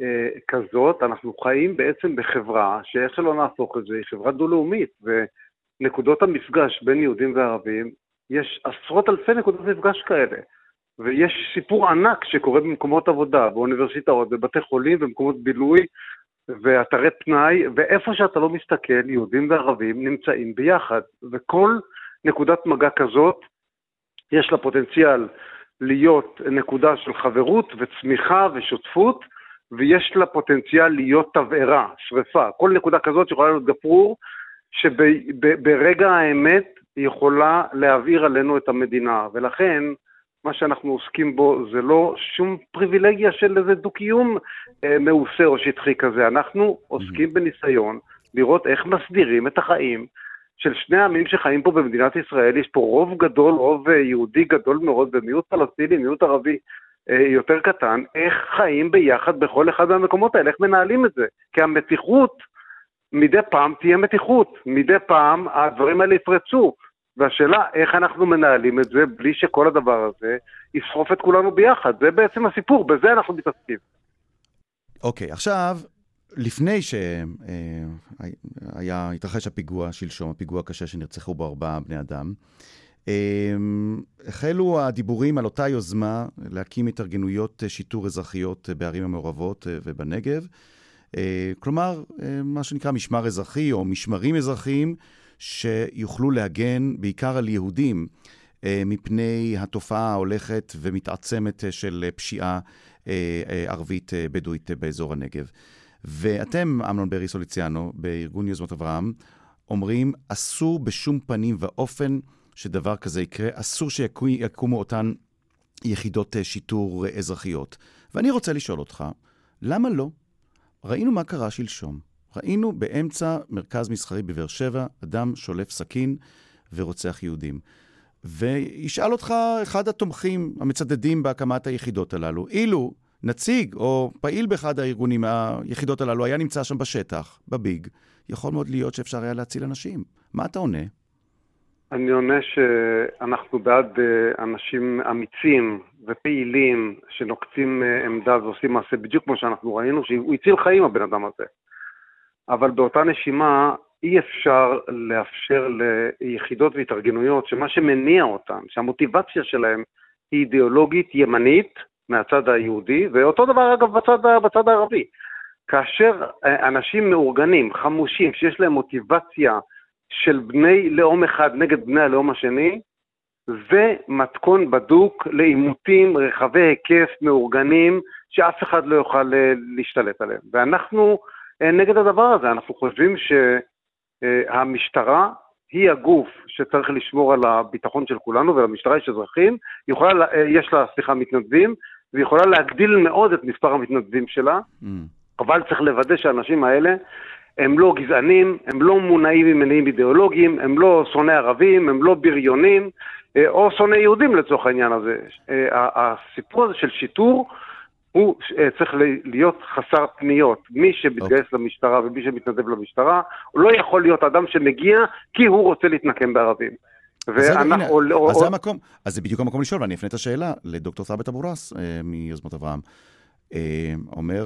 אה, כזאת, אנחנו חיים בעצם בחברה, שאיך שלא נהפוך את זה, היא חברה דו-לאומית, ונקודות המפגש בין יהודים וערבים יש עשרות אלפי נקודות מפגש כאלה. ויש סיפור ענק שקורה במקומות עבודה, באוניברסיטאות, בבתי חולים, במקומות בילוי ואתרי פנאי, ואיפה שאתה לא מסתכל, יהודים וערבים נמצאים ביחד. וכל נקודת מגע כזאת, יש לה פוטנציאל להיות נקודה של חברות וצמיחה ושותפות, ויש לה פוטנציאל להיות תבערה, שרפה. כל נקודה כזאת שיכולה להיות גפרור, שברגע האמת היא יכולה להבעיר עלינו את המדינה, ולכן מה שאנחנו עוסקים בו זה לא שום פריבילגיה של איזה דו-קיום אה, מעושה או שטחי כזה, אנחנו עוסקים בניסיון לראות איך מסדירים את החיים של שני העמים שחיים פה במדינת ישראל, יש פה רוב גדול, רוב אה, יהודי גדול מאוד ומיעוט פלסטיני, מיעוט ערבי אה, יותר קטן, איך חיים ביחד בכל אחד מהמקומות האלה, איך מנהלים את זה. כי המתיחות מדי פעם תהיה מתיחות, מדי פעם הדברים האלה יפרצו, והשאלה איך אנחנו מנהלים את זה בלי שכל הדבר הזה יסחוף את כולנו ביחד, זה בעצם הסיפור, בזה אנחנו מתעסקים. אוקיי, okay, עכשיו, לפני שהיה, אה, התרחש הפיגוע שלשום, הפיגוע הקשה שנרצחו בו ארבעה בני אדם, אה, החלו הדיבורים על אותה יוזמה להקים התארגנויות שיטור אזרחיות בערים המעורבות ובנגב. אה, כלומר, אה, מה שנקרא משמר אזרחי או משמרים אזרחיים, שיוכלו להגן בעיקר על יהודים אה, מפני התופעה ההולכת ומתעצמת של פשיעה ערבית בדואית באזור הנגב. ואתם, אמנון ברי סוליציאנו, בארגון יוזמות אברהם, אומרים, אסור בשום פנים ואופן שדבר כזה יקרה, אסור שיקומו אותן יחידות שיטור אזרחיות. ואני רוצה לשאול אותך, למה לא? ראינו מה קרה שלשום. ראינו באמצע מרכז מסחרי בבאר שבע, אדם שולף סכין ורוצח יהודים. וישאל אותך אחד התומכים המצדדים בהקמת היחידות הללו, אילו נציג או פעיל באחד הארגונים, היחידות הללו, היה נמצא שם בשטח, בביג, יכול מאוד להיות שאפשר היה להציל אנשים. מה אתה עונה? אני עונה שאנחנו בעד אה, אנשים אמיצים ופעילים שנוקצים אה, עמדה ועושים מעשה בדיוק כמו שאנחנו ראינו, שהוא הציל חיים הבן אדם הזה. אבל באותה נשימה אי אפשר לאפשר ליחידות והתארגנויות שמה שמניע אותן, שהמוטיבציה שלהן היא אידיאולוגית ימנית מהצד היהודי, ואותו דבר אגב בצד, בצד הערבי. כאשר אה, אנשים מאורגנים, חמושים, שיש להם מוטיבציה של בני לאום אחד נגד בני הלאום השני, זה מתכון בדוק לעימותים רחבי היקף, מאורגנים, שאף אחד לא יוכל אה, להשתלט עליהם. ואנחנו אה, נגד הדבר הזה, אנחנו חושבים שהמשטרה היא הגוף שצריך לשמור על הביטחון של כולנו, ולמשטרה יש אזרחים, יכולה, יש לה, סליחה, מתנדבים, והיא יכולה להגדיל מאוד את מספר המתנדבים שלה, mm. אבל צריך לוודא שהאנשים האלה הם לא גזענים, הם לא מונעים ממניעים אידיאולוגיים, הם לא שונאי ערבים, הם לא בריונים, אה, או שונאי יהודים לצורך העניין הזה. אה, הסיפור הזה של שיטור, הוא אה, צריך להיות חסר פניות. מי שמתגייס okay. אוקיי. למשטרה ומי שמתנדב למשטרה, הוא לא יכול להיות אדם שמגיע כי הוא רוצה להתנקם בערבים. ואנחנו... אז זה המקום, אז זה בדיוק המקום לשאול, ואני אפנה את השאלה לדוקטור ת'אבת אבו ראס מיוזמות אברהם. אומר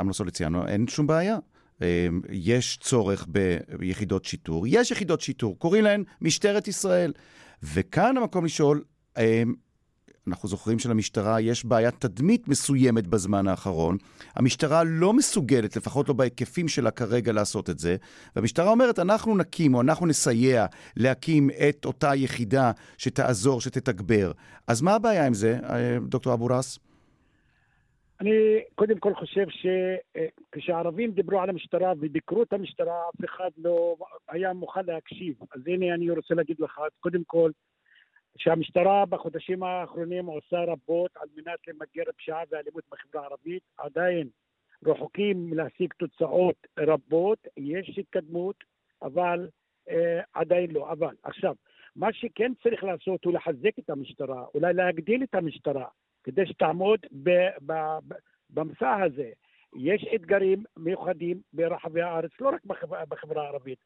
אמנון סוליציאנו, אין שום בעיה. אמ, יש צורך ביחידות שיטור. יש יחידות שיטור, קוראים להן משטרת ישראל. וכאן המקום לשאול, אמ, אנחנו זוכרים שלמשטרה יש בעיית תדמית מסוימת בזמן האחרון. המשטרה לא מסוגלת, לפחות לא בהיקפים שלה כרגע, לעשות את זה. והמשטרה אומרת, אנחנו נקים או אנחנו נסייע להקים את אותה יחידה שתעזור, שתתגבר. אז מה הבעיה עם זה, אה, דוקטור אבו ראס? אני קודם כל חושב שכשהערבים דיברו על המשטרה וביקרו את המשטרה, אף אחד לא היה מוכן להקשיב. אז הנה אני רוצה להגיד לך, קודם כל, שהמשטרה בחודשים האחרונים עושה רבות על מנת למגר פשיעה ואלימות בחברה הערבית, עדיין רחוקים להשיג תוצאות רבות, יש התקדמות, אבל אה, עדיין לא. אבל עכשיו, מה שכן צריך לעשות הוא לחזק את המשטרה, אולי להגדיל את המשטרה. כדי שתעמוד במסע הזה. יש אתגרים מיוחדים ברחבי הארץ, לא רק בחברה, בחברה הערבית.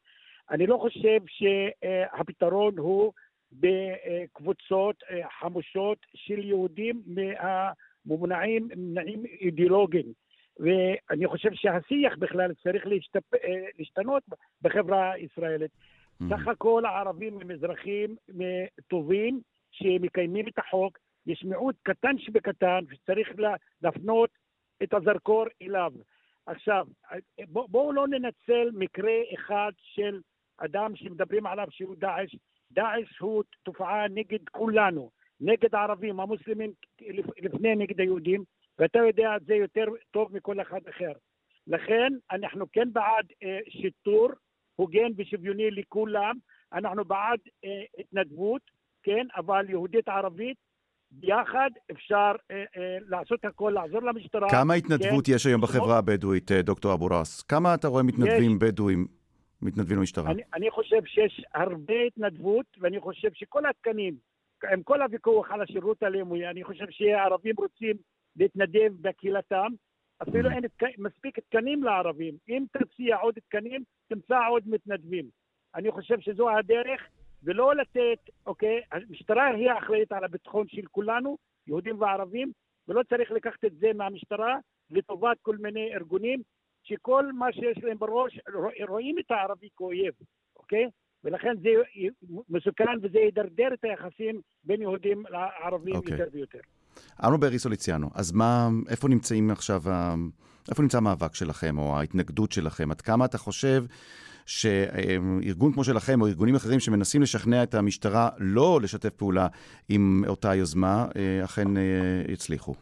אני לא חושב שהפתרון הוא בקבוצות אה, חמושות של יהודים ממונעים אידיאולוגיים. ואני חושב שהשיח בכלל צריך להשתפ... אה, להשתנות בחברה הישראלית. Mm-hmm. סך הכל הערבים הם אזרחים טובים שמקיימים את החוק, יש מיעוט קטן שבקטן שצריך להפנות את הזרקור אליו. עכשיו, בואו בוא לא ננצל מקרה אחד של אדם שמדברים עליו שהוא דאעש. דאעש הוא תופעה נגד כולנו, נגד הערבים, המוסלמים לפני נגד היהודים, ואתה יודע את זה יותר טוב מכל אחד אחר. לכן אנחנו כן בעד אה, שיטור הוגן ושוויוני לכולם, אנחנו בעד אה, התנדבות, כן, אבל יהודית ערבית ביחד אפשר אה, אה, לעשות הכל, לעזור למשטרה. כמה התנדבות כן? יש היום בחברה הבדואית, אה, דוקטור אבו ראס? כמה אתה רואה מתנדבים יש. בדואים מתנדבים למשטרה? אני, אני חושב שיש הרבה התנדבות, ואני חושב שכל התקנים, עם כל הוויכוח על השירות הלאומי, אני חושב שהערבים רוצים להתנדב בקהילתם, אפילו mm. אין מספיק תקנים לערבים. אם תציע עוד תקנים, תמצא עוד מתנדבים. אני חושב שזו הדרך. ולא לתת, אוקיי, המשטרה היא האחראית על הביטחון של כולנו, יהודים וערבים, ולא צריך לקחת את זה מהמשטרה לטובת כל מיני ארגונים, שכל מה שיש להם בראש, רואים את הערבי כאויב, אוקיי? ולכן זה מסוכן וזה ידרדר את היחסים בין יהודים לערבים okay. אוקיי. יותר ויותר. אמרו ברי סוליציאנו, אז מה, איפה נמצאים עכשיו, איפה נמצא המאבק שלכם או ההתנגדות שלכם? עד כמה אתה חושב שארגון כמו שלכם, או ארגונים אחרים שמנסים לשכנע את המשטרה לא לשתף פעולה עם אותה יוזמה, אה, אכן אה, יצליחו?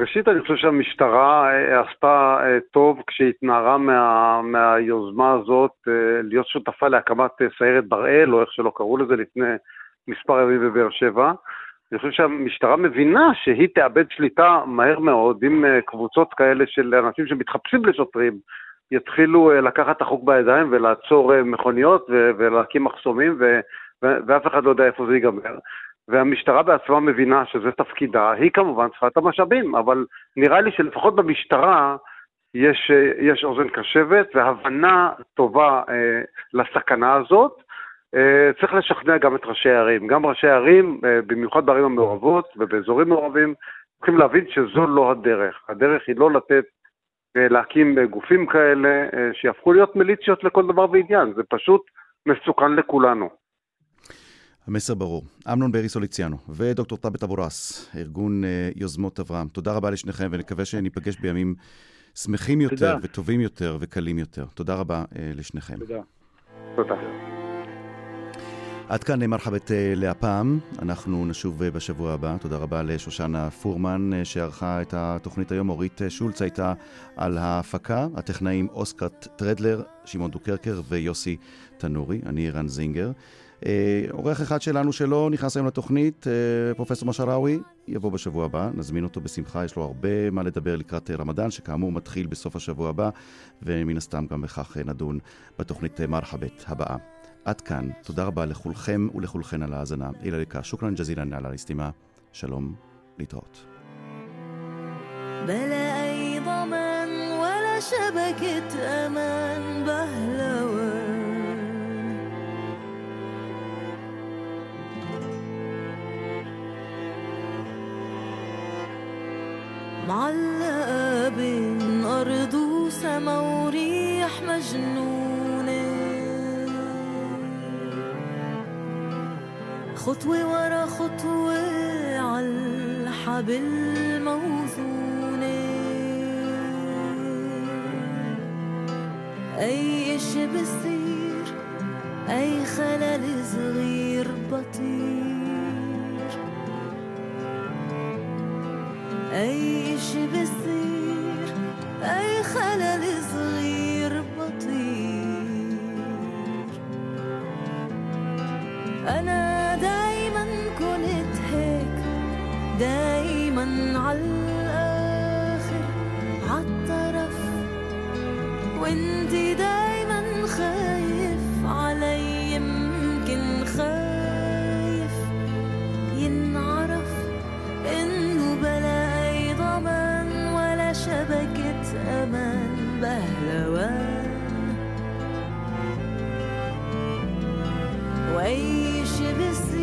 ראשית, אני חושב שהמשטרה אה, עשתה טוב כשהתנערה מה, מהיוזמה הזאת להיות שותפה להקמת סיירת בראל, או איך שלא קראו לזה, לפני מספר ימים בבאר שבע. אני חושב שהמשטרה מבינה שהיא תאבד שליטה מהר מאוד עם קבוצות כאלה של אנשים שמתחפשים לשוטרים, יתחילו אה, לקחת את החוק בידיים ולעצור אה, מכוניות ולהקים מחסומים, ואף אחד לא יודע איפה זה ייגמר. והמשטרה בעצמה מבינה שזה תפקידה, היא כמובן צריכה את המשאבים, אבל נראה לי שלפחות במשטרה יש, אה, יש אוזן קשבת והבנה טובה אה, לסכנה הזאת, אה, צריך לשכנע גם את ראשי הערים. גם ראשי הערים, אה, במיוחד בערים המעורבות ובאזורים מעורבים, צריכים להבין שזו לא הדרך. הדרך היא לא לתת, להקים גופים כאלה שיהפכו להיות מיליציות לכל דבר ועניין. זה פשוט מסוכן לכולנו. המסר ברור. אמנון ברי סוליציאנו ודוקטור טאבט אבורס, ארגון יוזמות אברהם. תודה רבה לשניכם ונקווה שניפגש בימים שמחים יותר תודה. וטובים יותר וקלים יותר. תודה רבה לשניכם. תודה. תודה. עד כאן מרחבת אה, להפעם, אנחנו נשוב אה, בשבוע הבא. תודה רבה לשושנה פורמן אה, שערכה את התוכנית היום. אורית שולץ הייתה על ההפקה, הטכנאים אוסקרט טרדלר, שמעון דוקרקר ויוסי תנורי. אני רן זינגר. עורך אחד שלנו שלא נכנס היום לתוכנית, פרופסור משאראוי, יבוא בשבוע הבא, נזמין אותו בשמחה, יש לו הרבה מה לדבר לקראת רמדאן, שכאמור מתחיל בסוף השבוע הבא, ומן הסתם גם בכך נדון בתוכנית מרחבת הבאה. עד כאן. תודה רבה לכולכם ולכולכן על ההאזנה. אילה לקה, שוכרן ג'זילן על הלסתימה. שלום, להתראות. بلا أي ضمان ولا شبكة أمان بهلوان معلقة بين أرض وسما وريح مجنون خطوة ورا خطوة عالحبل موزونة أي إشي بصير أي خلل صغير بطير. أي إشي بصير أي خلل صغير بطير. أنا دايما عالاخر عالطرف وانت دايما خايف علي يمكن خايف ينعرف إنه بلا أي ضمان ولا شبكة أمان. بهلوان واي شي شبس